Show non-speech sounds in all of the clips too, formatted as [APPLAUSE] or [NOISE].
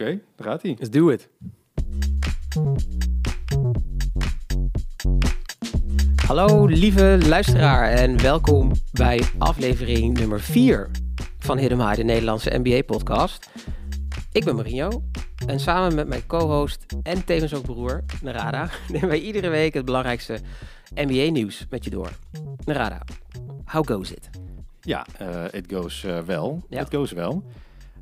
Oké, daar gaat hij. Let's do it. Hallo lieve luisteraar en welkom bij aflevering nummer 4 van Hidden de Nederlandse NBA-podcast. Ik ben Marino en samen met mijn co-host en tevens ook broer, Narada, [LAUGHS] nemen wij iedere week het belangrijkste NBA-nieuws met je door. Narada, how goes it? Ja, uh, it goes uh, wel. Ja. It goes wel.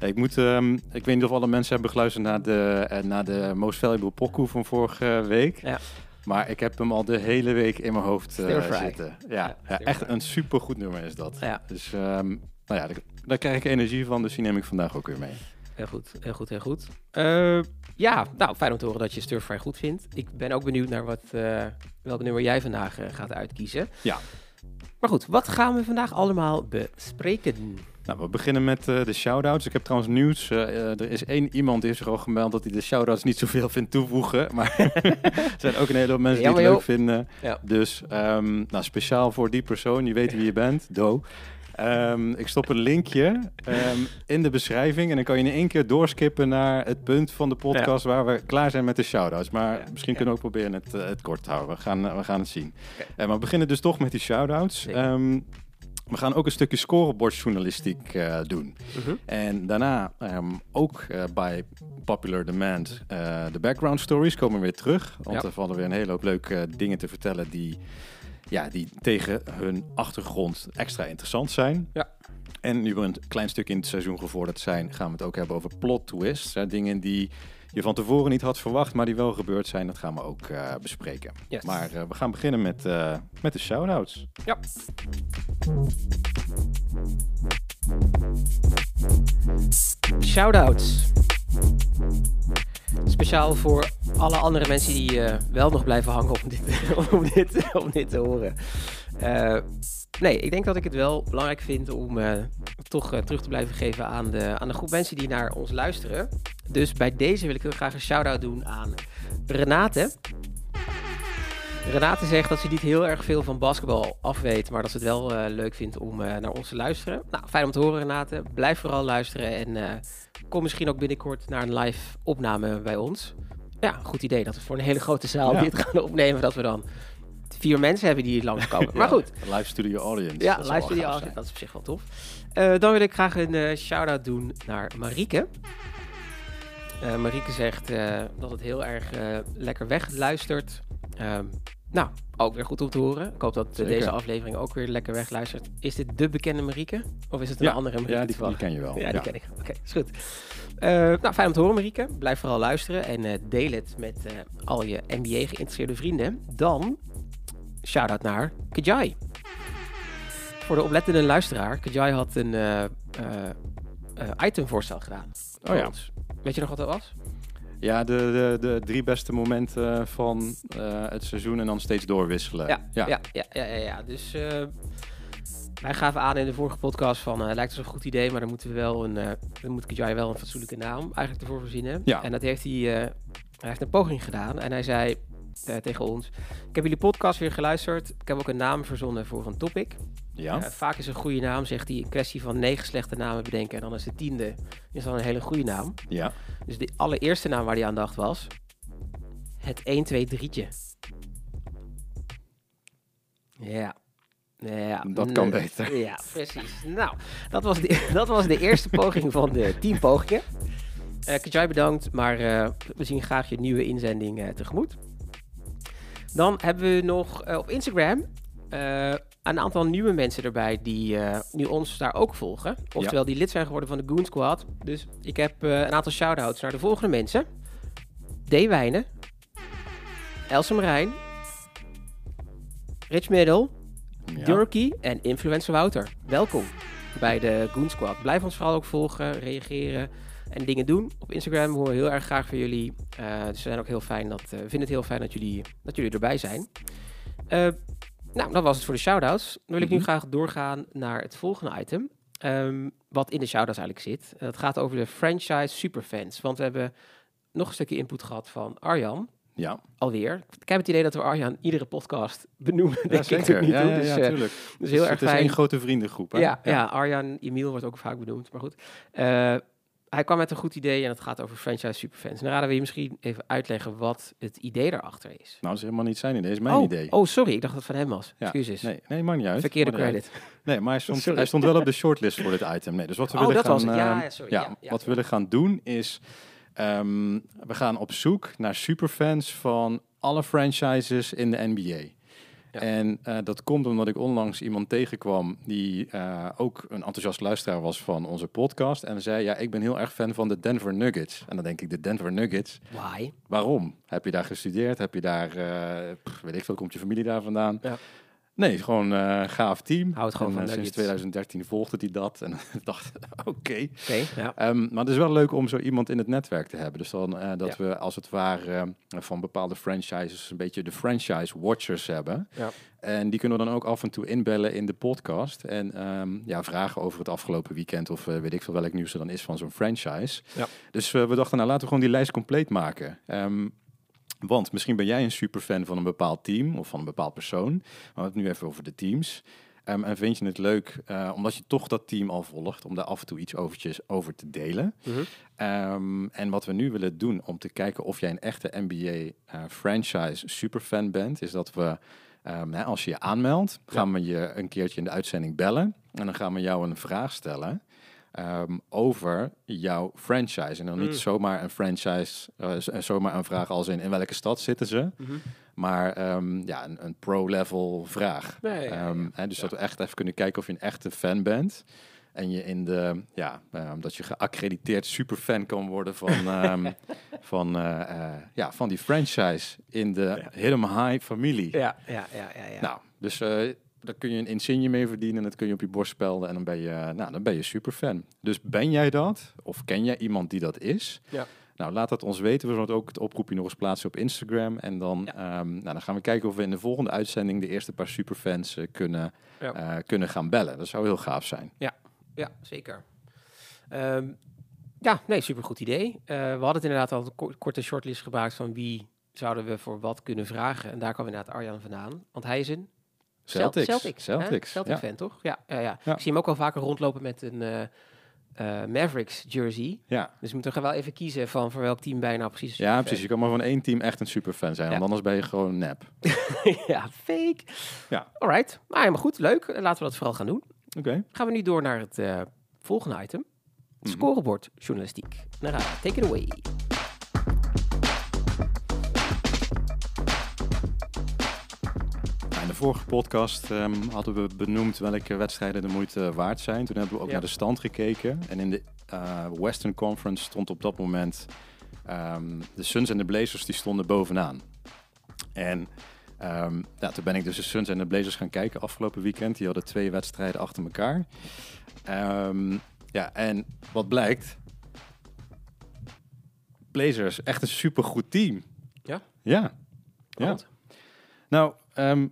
Ik, moet, ehm, ik weet niet of alle mensen hebben geluisterd naar de, eh, naar de Most Valuable pokoe van vorige week. Ja. Maar ik heb hem al de hele week in mijn hoofd eh, zitten. Ja, Ja, echt een supergoed nummer is dat. Ja. Dus ehm, nou ja, daar, daar krijg ik energie van, dus die neem ik vandaag ook weer mee. Heel goed, heel goed, heel goed. Eh, ja, nou, fijn om te horen dat je Stir Fry goed vindt. Ik ben ook benieuwd naar wat, welk nummer jij vandaag gaat uitkiezen. Ja. Maar goed, wat gaan we vandaag allemaal bespreken? Nou, we beginnen met eh, de shout-outs. Ik heb trouwens nieuws. Eh, eh, er is één iemand die heeft zich al gemeld dat hij de shout-outs niet zoveel vindt toevoegen. Maar [LAUGHS] er zijn ook een hele hoop mensen die het leuk joh. vinden. Ja. Dus ehm, nou, speciaal voor die persoon, je weet wie je bent, Do. Ehm, ik stop een linkje ehm, in de beschrijving en dan kan je in één keer doorskippen naar het punt van de podcast waar we klaar zijn met de shout-outs. Maar Ja, misschien ja. kunnen we ook proberen het, het kort te houden. We gaan, we gaan het zien. Eh, maar we beginnen dus toch met die shout-outs. We gaan ook een stukje scorebordjournalistiek eh doen. Mhm. En daarna ehm, ook eh, bij Popular Demand eh, de background stories komen weer terug. Want Ja. er vallen weer een hele hoop leuke dingen te vertellen die, ja, die tegen hun achtergrond extra interessant zijn. Ja. En nu we een klein stuk in het seizoen gevorderd zijn, gaan we het ook hebben over plot twists. Hè, dingen die je van tevoren niet had verwacht, maar die wel gebeurd zijn. Dat gaan we ook eh, bespreken. Yes. Maar eh, we gaan beginnen met, eh, met de shout-outs. Ja. Shoutouts. Speciaal voor alle andere mensen die wel nog blijven hangen om dit, [LAUGHS] om dit, om dit te horen. Eh, nee, ik denk dat ik het wel belangrijk vind om eh, toch eh, terug te blijven geven aan de, aan de groep mensen die naar ons luisteren. Dus bij deze wil ik heel graag een shout-out doen aan Renate. Renate zegt dat ze niet heel erg veel van basketbal afweet, maar dat ze het wel leuk vindt om naar ons te luisteren. Nou, fijn om te horen Renate. Blijf vooral luisteren en kom misschien ook binnenkort naar een live opname bij ons. Ja, goed idee dat we voor een hele grote zaal Ja. dit gaan opnemen, dat we dan vier mensen hebben die langskomen. [LAUGHS] Maar goed, Live studio audience. ja, gaaf af. zijn. Dat is op zich wel tof. Eh, dan wil ik graag een eh, shout-out doen naar Marieke. Eh, Marieke zegt dat het heel erg lekker wegluistert. Ehm, nou, ook weer goed om te horen. Ik hoop dat deze aflevering ook weer lekker wegluistert. Is dit de bekende Marieke? Of is het een Ja, andere Marieke? Ja, die, ken je wel. Ja, die ken ik. Oké, is goed. Nou, fijn om te horen, Marieke. Blijf vooral luisteren en deel het met al je NBA-geïnteresseerde vrienden. Dan, shout-out naar Kajai. Voor de oplettende luisteraar, Kajai had een eh, eh, eh, itemvoorstel gedaan. voor ja. Weet je nog wat dat was? Ja, de, de, de drie beste momenten van het seizoen en dan steeds doorwisselen. Ja, ja, ja, ja, ja, ja. Dus wij gaven aan in de vorige podcast van, lijkt ons een goed idee, maar dan moeten we wel een, dan moet Kajai wel een fatsoenlijke naam eigenlijk ervoor verzinnen. Ja. En dat heeft hij, hij heeft een poging gedaan en hij zei eh, tegen ons, ik heb jullie podcast weer geluisterd, ik heb ook een naam verzonnen voor een topic. Ja? Eh, vaak is een goede naam, zegt hij, een kwestie van negen slechte namen bedenken en dan is de tiende is dan een hele goede naam. ja. Dus de allereerste naam waar hij aan dacht was, het 1, 2, 3'tje. Ja. Ja, Dat kan beter. Ja, precies. Nou, dat was de, [LAUGHS] dat was de eerste poging van de tien pogingen. Eh Kajai bedankt, maar we zien graag je nieuwe inzending tegemoet. Dan hebben we nog eh, op Instagram eh, een aantal nieuwe mensen erbij die eh, nu ons daar ook volgen. Oftewel die lid zijn geworden van de Goon Squad. Dus ik heb een aantal shout-outs naar de volgende mensen. D. Wijnen. Else Marijn. Rich Middel. Ja. Durkey en influencer Wouter. Welkom bij de Goon Squad. Blijf ons vooral ook volgen, reageren en dingen doen. Op Instagram horen we heel erg graag van jullie. Eh, dus we zijn ook heel fijn dat, we vinden het heel fijn dat jullie, dat jullie erbij zijn. Eh, nou, dat was het voor de shout-outs. Dan wil ik nu Mhm. graag doorgaan naar het volgende item. Ehm, wat in de shout-outs eigenlijk zit. Het gaat over de franchise superfans. Want we hebben nog een stukje input gehad van Arjan. Ja, Alweer. Ik heb het idee dat we Arjan iedere podcast benoemen. ja denk ik zeker. tot nu Ja, ja, dus, ja, dus heel Dus erg het is één grote vriendengroep. Hè? Ja, ja. Arjan, Emiel wordt ook vaak benoemd, maar goed. Hij kwam met een goed idee en het gaat over franchise superfans. En dan raden we je misschien even uitleggen wat het idee daarachter is. Nou, dat is helemaal niet zijn idee, dat is mijn oh, idee. oh, sorry, ik dacht dat het van hem was. Ja, Excuses. Nee, nee, maakt niet uit. Verkeerde uit. credit. Nee, maar hij stond, [LAUGHS] hij stond wel op de shortlist voor dit item. Nee, dus wat we Oh, willen dat was gaan, het. Ja, ehm, ja, sorry. ja, wat we willen gaan doen is... ehm, we gaan op zoek naar superfans van alle franchises in de NBA. Ja. En eh, dat komt omdat ik onlangs iemand tegenkwam die eh, ook een enthousiast luisteraar was van onze podcast. En zei, ja, ik ben heel erg fan van de Denver Nuggets. En dan denk ik, de Denver Nuggets, Why? waarom? Heb je daar gestudeerd? Heb je daar, eh, pff, weet ik veel, komt je familie daar vandaan? Ja. Nee, gewoon eh gaaf team. Houdt gewoon En, van eh, sinds Nuggets. 2013 volgde hij dat. En [LAUGHS] dacht, oké. Oké, ja. Ehm, maar het is wel leuk om zo iemand in het netwerk te hebben. Dus dan eh, dat Ja. we als het ware van bepaalde franchises een beetje de franchise watchers hebben. Ja. En die kunnen we dan ook af en toe inbellen in de podcast. En ehm, ja, vragen over het afgelopen weekend of weet ik veel welk nieuws er dan is van zo'n franchise. Ja. Dus we dachten, nou laten we gewoon die lijst compleet maken. Ehm, want misschien ben jij een superfan van een bepaald team of van een bepaald persoon. Maar we hebben het nu even over de teams. Ehm, en vind je het leuk, eh, omdat je toch dat team al volgt, om daar af en toe iets overtjes over te delen. Mhm. Ehm, en wat we nu willen doen om te kijken of jij een echte NBA eh, franchise superfan bent, is dat we, ehm, hè, als je je aanmeldt, gaan we je een keertje in de uitzending bellen. En dan gaan we jou een vraag stellen ehm, over jouw franchise. En dan niet Mm. zomaar een franchise, eh, zomaar een vraag als in in welke stad zitten ze, Mhm. maar ehm, ja, een, een pro-level vraag. Nee, ja, ja, Ehm, ja. hè, dus Ja. dat we echt even kunnen kijken of je een echte fan bent. En je in de, ja, ehm, dat je geaccrediteerd superfan kan worden van, [LAUGHS] van, eh, eh, ja, van die franchise in de Hidden High familie. Ja, ja, ja, ja. ja. Nou, dus daar kun je een insigne mee verdienen en dat kun je op je borst spelden en dan ben je, nou, dan ben je superfan. Dus ben jij dat? Of ken jij iemand die dat is? Ja. Nou, laat dat ons weten. We zullen het ook het oproepje nog eens plaatsen op Instagram. En dan, Ja. ehm, nou, dan gaan we kijken of we in de volgende uitzending de eerste paar superfans eh, kunnen, Ja. eh, kunnen gaan bellen. Dat zou heel gaaf zijn. Ja, zeker. Ehm, ja, nee, supergoed idee. Eh, we hadden het inderdaad al een ko- korte shortlist gebruikt van wie zouden we voor wat kunnen vragen. En daar kwam inderdaad Arjan vandaan. Want hij is een Celtics. Celtics? Celtics, Celtic fan, toch? Ja, ja, ja. Ik zie hem ook wel vaker rondlopen met een eh, eh, Mavericks jersey. Ja. Dus we moeten wel even kiezen van voor welk team je nou precies. ja, precies. Je kan maar van één team echt een superfan zijn. Want anders ben je gewoon nep. [LAUGHS] ja, fake. Ja. Alright. Maar helemaal goed, leuk. Laten we dat vooral gaan doen. Oké. Gaan we nu door naar het eh, volgende item. Mhm. Scorebord journalistiek. Nara, take it away. Vorige podcast ehm, hadden we benoemd welke wedstrijden de moeite waard zijn. Toen hebben we ook Ja. naar de stand gekeken. En in de eh, Western Conference stond op dat moment ehm, de Suns en de Blazers die stonden bovenaan. En ehm, ja, toen ben ik dus de Suns en de Blazers gaan kijken afgelopen weekend. Die hadden twee wedstrijden achter elkaar. Ja, en wat blijkt? Blazers, echt een supergoed team. Ja? Ja. Ja. Nou, ehm,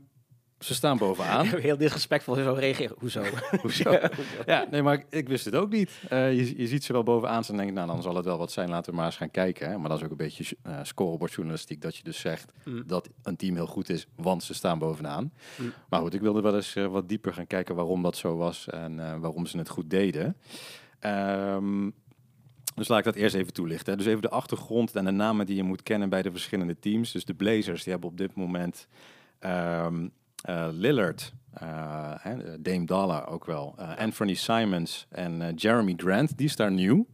ze staan bovenaan. [LAUGHS] Heel disrespectvol zo reageren. Hoezo? [LAUGHS] Hoezo? Ja, nee, maar ik, wist het ook niet. Eh, je, je ziet ze wel bovenaan staan en denk ik, nou, dan zal het wel wat zijn. Laten we maar eens gaan kijken. Hè. Maar dat is ook een beetje uh, scorebordjournalistiek, dat je dus zegt Mm. dat een team heel goed is, want ze staan bovenaan. Mm. Maar goed, ik wilde wel eens eh, wat dieper gaan kijken waarom dat zo was en waarom ze het goed deden. Ehm, dus laat ik dat eerst even toelichten. hè. Dus even de achtergrond en de namen die je moet kennen bij de verschillende teams. Dus de Blazers, die hebben op dit moment ehm, eh, Lillard, eh, hè, Dame Dollar ook wel, eh, Anthony Simons en eh, Jeremy Grant, die is daar nieuw.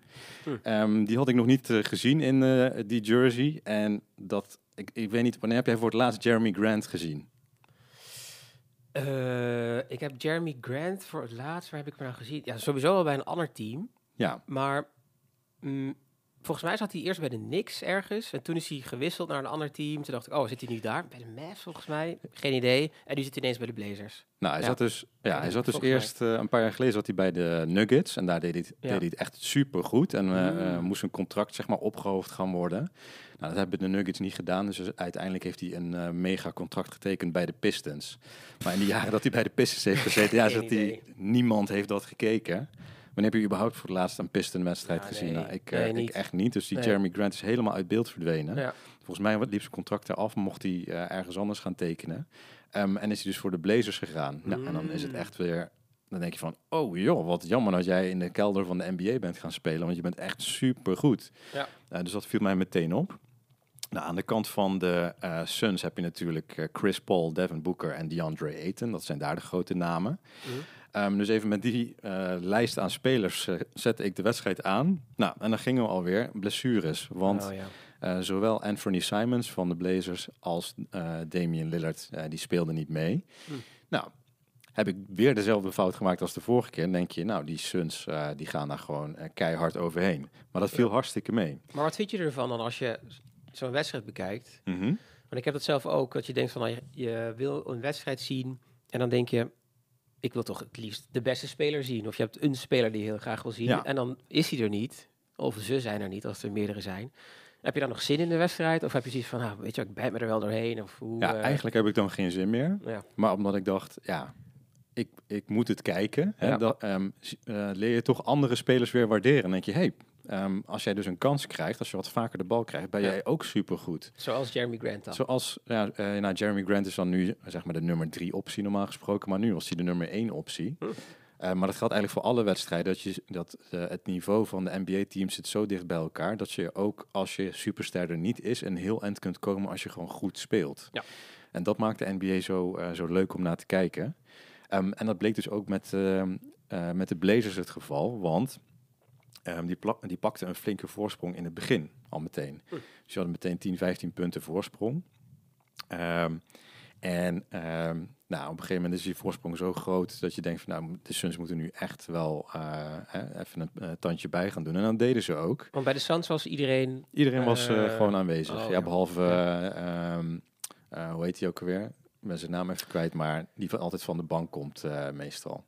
Hm. Ehm, die had ik nog niet eh, gezien in eh, die jersey. En dat, ik, ik weet niet, wanneer heb jij voor het laatst Jeremy Grant gezien? Eh, ik heb Jeremy Grant voor het laatst. Waar heb ik hem nou gezien? Ja, sowieso wel bij een ander team. Ja, Maar mm, volgens mij zat hij eerst bij de Knicks ergens. En toen is hij gewisseld naar een ander team. Toen dacht ik, oh, zit hij nu daar? Bij de Mavs volgens mij? Geen idee. En nu zit hij ineens bij de Blazers. nou, hij Ja. zat dus, ja, hij zat dus volgens mij. eerst eh, een paar jaar geleden zat hij bij de Nuggets en daar deed hij, Ja. deed hij het echt super goed en eh, eh, Mm. moest een contract zeg maar opgehoofd gaan worden. Nou, dat hebben de Nuggets niet gedaan, dus uiteindelijk heeft hij een eh, mega contract getekend bij de Pistons. Maar in de jaren dat hij bij de Pistons heeft gezeten, ja, [LAUGHS] zat hij, niemand heeft dat gekeken. Wanneer heb je überhaupt voor het laatst een Piston-wedstrijd Ja, gezien? nee. Nou, ik, Nee, eh, ik niet. echt niet. Dus die Nee. Jeremy Grant is helemaal uit beeld verdwenen. Ja. Volgens mij liep zijn contract eraf, mocht hij eh, ergens anders gaan tekenen. Ehm, en is hij dus voor de Blazers gegaan. Nou, en dan is het Mm. echt weer dan denk je van, oh joh, wat jammer dat jij in de kelder van de NBA bent gaan spelen, want je bent echt super goed. Ja. dus dat viel mij meteen op. Nou, aan de kant van de eh, Suns heb je natuurlijk eh, Chris Paul, Devin Booker en DeAndre Ayton. Dat zijn daar de grote namen. Mhm. Ehm, dus even met die eh, lijst aan spelers eh, zette ik de wedstrijd aan. Nou, en dan gingen we alweer blessures. Want Oh, ja. eh, zowel Anthony Simons van de Blazers als Damian Lillard, die speelden niet mee. Hm. Nou, heb ik weer dezelfde fout gemaakt als de vorige keer. Dan denk je, nou, die Suns, die gaan daar gewoon keihard overheen. Maar dat viel Ja. hartstikke mee. Maar wat vind je ervan dan als je zo'n wedstrijd bekijkt? Mhm. Want ik heb dat zelf ook, dat je denkt van, nou, je, je wil een wedstrijd zien en dan denk je, ik wil toch het liefst de beste speler zien. Of je hebt een speler die je heel graag wil zien Ja. en dan is hij er niet. Of ze zijn er niet, als er meerdere zijn. Heb je dan nog zin in de wedstrijd? Of heb je zoiets van, nou, weet je, ik bijt me er wel doorheen? Of hoe, Ja, eh, eigenlijk heb ik dan geen zin meer. Ja, Maar omdat ik dacht, ja, ik, ik moet het kijken. Hè, Ja. dat, ehm, eh, leer je toch andere spelers weer waarderen. Dan denk je, hey, ehm, als jij dus een kans krijgt, als je wat vaker de bal krijgt, ben Ja. jij ook supergoed. zoals Jeremy Grant dan. Zoals, ja, eh, nou, Jeremy Grant is dan nu zeg maar de nummer drie optie normaal gesproken, maar nu was hij de nummer één optie. Hm. Eh, maar dat geldt eigenlijk voor alle wedstrijden. Dat, je, dat eh, het niveau van de NBA-teams zit zo dicht bij elkaar. Dat je ook als je superster er niet is, een heel eind kunt komen als je gewoon goed speelt. Ja. En dat maakt de NBA zo, zo leuk om naar te kijken. Ehm, en dat bleek dus ook met, ehm, eh, met de Blazers het geval. Want ehm, die, die pakten een flinke voorsprong in het begin al meteen. Hm. Dus je hadden meteen 10, 15 punten voorsprong. Ehm, en ehm, nou, op een gegeven moment is die voorsprong zo groot dat je denkt van nou, de Suns moeten nu echt wel eh, hè, even een eh, tandje bij gaan doen. En dan deden ze ook. Want bij de Suns was iedereen... Iedereen was eh, gewoon aanwezig. oh, ja, behalve, Ja. hoe heet hij ook alweer? Ik ben zijn naam even kwijt, maar die van, altijd van de bank komt meestal.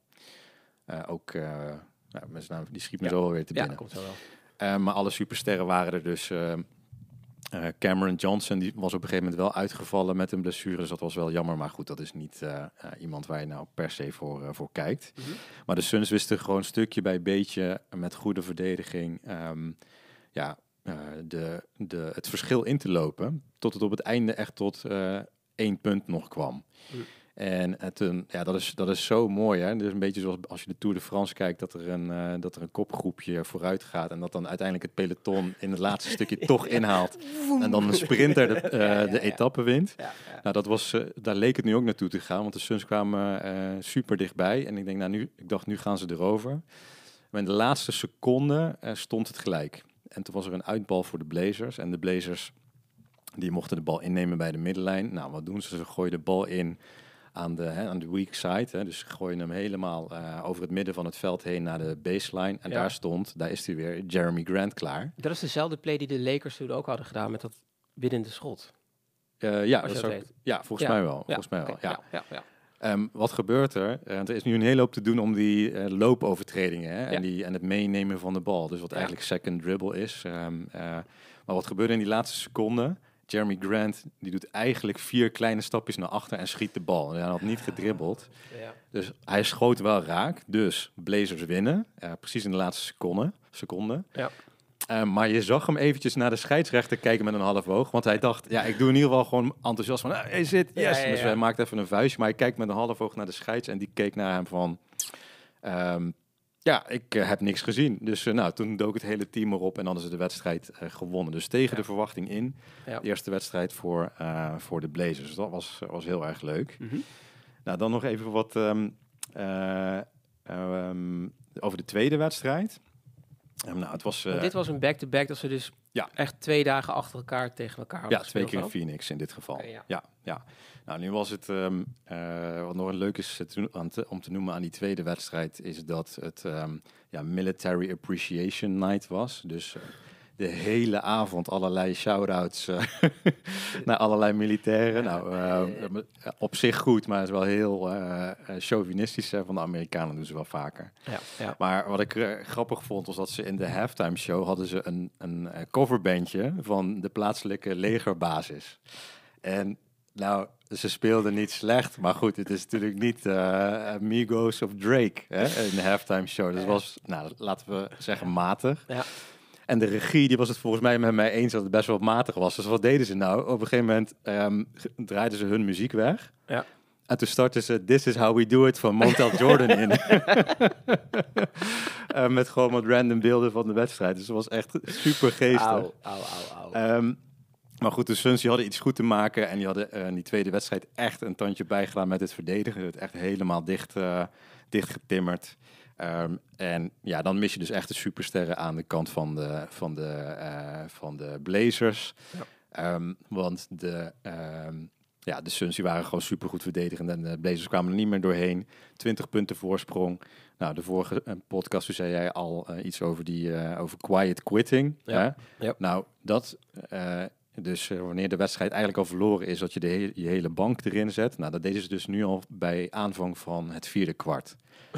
Ook, nou, met zijn naam, die schiet me Ja. zo alweer te Ja, binnen. komt zo wel. Eh, maar alle supersterren waren er dus. eh, eh, Cameron Johnson die was op een gegeven moment wel uitgevallen met een blessure. Dus dat was wel jammer. Maar goed, dat is niet iemand waar je nou per se voor, voor kijkt. Mhm. Maar de Suns wisten gewoon stukje bij beetje met goede verdediging. ehm, ja, de, de, het verschil in te lopen. Tot het op het einde echt tot één punt nog kwam. Mm. En het, een, ja, dat, is, dat is zo mooi. Hè? Dus een beetje zoals als je de Tour de France kijkt, dat er een, eh, dat er een kopgroepje vooruit gaat. En dat dan uiteindelijk het peloton in het laatste [LAUGHS] stukje toch inhaalt. En dan een sprinter de, eh, [LAUGHS] Ja, ja, de etappe wint. Nou, dat was, eh, daar leek het nu ook naartoe te gaan, want de Suns kwamen eh, super dichtbij. En ik denk, nou, nu, ik dacht, nu gaan ze erover. Maar in de laatste seconde eh, stond het gelijk. En toen was er een uitbal voor de Blazers. En de Blazers, die mochten de bal innemen bij de middenlijn. Nou, wat doen ze? Ze gooien de bal in aan de, hè, aan de weak side. Hè. Dus gooien hem helemaal eh, over het midden van het veld heen naar de baseline. En Ja. daar stond, daar is hij weer, Jeremy Grant klaar. Dat is dezelfde play die de Lakers toen ook hadden gedaan met dat winnende schot. Eh, ja, dat weet. ja, volgens Ja. mij wel. Volgens mij wel, ja. ja, ja. Ehm, wat gebeurt er? Eh, er is nu een hele hoop te doen om die eh, loopovertredingen hè, Ja. en, die, en het meenemen van de bal. Dus wat Ja. eigenlijk second dribble is. Ehm, eh, maar wat gebeurde in die laatste seconde? Jeremy Grant die doet eigenlijk vier kleine stapjes naar achter en schiet de bal. Hij had niet gedribbeld. Ja. Dus hij schoot wel raak. Dus Blazers winnen. precies in de laatste seconde. seconde. Ja. Eh, maar je zag hem eventjes naar de scheidsrechter kijken met een half oog. Want hij dacht, ja, ik doe in ieder geval gewoon enthousiast van, hij zit, yes. Ja, Dus hij maakt even een vuistje. Maar hij kijkt met een half oog naar de scheids. En die keek naar hem van, ehm, ja, ik eh, heb niks gezien. Dus eh, nou, toen dook het hele team erop en dan hadden ze de wedstrijd eh, gewonnen. Dus tegen Ja. de verwachting in. Ja. De eerste wedstrijd voor, voor de Blazers. Dus dat was, was heel erg leuk. Mhm. Nou, dan nog even wat ehm, eh, ehm, over de tweede wedstrijd. Nou, het was... eh, dit was een back-to-back, dat ze dus Ja. echt twee dagen achter elkaar tegen elkaar hadden ja, twee keer in? Phoenix in dit geval. Ja. ja. ja, Nou, nu was het... ehm, eh, wat nog een leuk is te, te- om te noemen aan die tweede wedstrijd... is dat het ehm, ja, Military Appreciation Night was. Dus... eh, de hele avond allerlei shout-outs eh, [LAUGHS] naar allerlei militairen. Nou, eh, op zich goed, maar het is wel heel eh, chauvinistisch hè, van de Amerikanen. doen ze wel vaker. Ja, ja. Maar wat ik grappig vond, was dat ze in de halftime show hadden ze een, een coverbandje van de plaatselijke legerbasis. En nou, ze speelden niet slecht, maar goed, het is natuurlijk niet eh Migos of Drake hè, in de halftime show. Dus was, nou, laten we zeggen, matig. Ja. En de regie, die was het volgens mij met mij eens dat het best wel matig was. Dus wat deden ze nou? Op een gegeven moment ehm, draaiden ze hun muziek weg. Ja. En toen startte ze This is how we do it van Montel [LAUGHS] Jordan in. [LAUGHS] Eh, met gewoon wat random beelden van de wedstrijd. Dus het was echt super geestig. Auw, auw, auw. Ehm, maar goed, de Suns die hadden iets goed te maken. En die hadden eh, in die tweede wedstrijd echt een tandje bijgedaan met het verdedigen. Het echt helemaal dicht, eh dicht getimmerd. Ehm, en ja, dan mis je dus echt de supersterren aan de kant van de, van de, eh, van de Blazers. Ja. Ehm, want de, ehm, ja, de Suns die waren gewoon supergoed verdedigend. En de Blazers kwamen er niet meer doorheen. 20 punten voorsprong. Nou, de vorige eh, podcast toen zei jij al eh, iets over, die, over quiet quitting. Ja. Hè? Ja. Nou, dat... dus wanneer de wedstrijd eigenlijk al verloren is, dat je de he- je hele bank erin zet. Nou, dat deden ze dus nu al bij aanvang van het vierde kwart.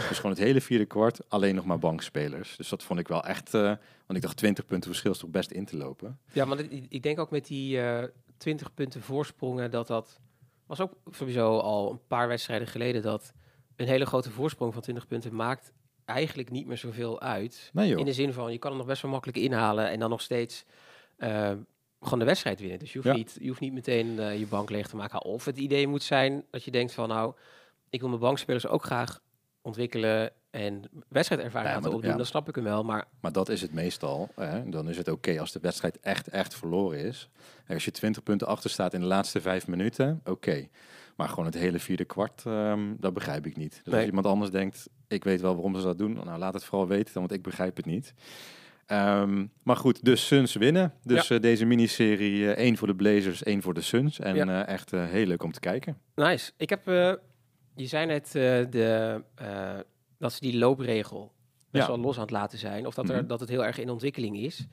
Dus gewoon het hele vierde kwart, alleen nog maar bankspelers. Dus dat vond ik wel echt, eh, want ik dacht 20 punten verschil is toch best in te lopen. Ja, maar ik denk ook met die eh 20 punten voorsprongen dat dat was ook sowieso al een paar wedstrijden geleden dat een hele grote voorsprong van 20 punten maakt eigenlijk niet meer zoveel uit. Nee. In de zin van je kan het nog best wel makkelijk inhalen en dan nog steeds eh, gewoon de wedstrijd winnen. Dus je hoeft, Ja. niet, je hoeft niet meteen je bank leeg te maken. Of het idee moet zijn dat je denkt van nou, ik wil mijn bankspelers ook graag ontwikkelen en wedstrijdervaring Ja, laten opdoen. ja. Dan snap ik hem wel. Maar Maar dat is het meestal. Hè? Dan is het oké als de wedstrijd echt, echt verloren is. En als je 20 punten achter staat in de laatste vijf minuten, oké. Maar gewoon het hele vierde kwart, ehm, dat begrijp ik niet. Dus Nee. als iemand anders denkt, ik weet wel waarom ze dat doen, nou laat het vooral weten, want ik begrijp het niet. Ehm, maar goed, de Suns winnen. Dus eh, deze miniserie, eh, één voor de Blazers, één voor de Suns. En eh, echt heel leuk om te kijken. Nice. Ik heb, je zei net eh, de, eh, dat ze die loopregel best Ja. wel los aan het laten zijn. Of dat, er, Mhm. dat het heel erg in ontwikkeling is.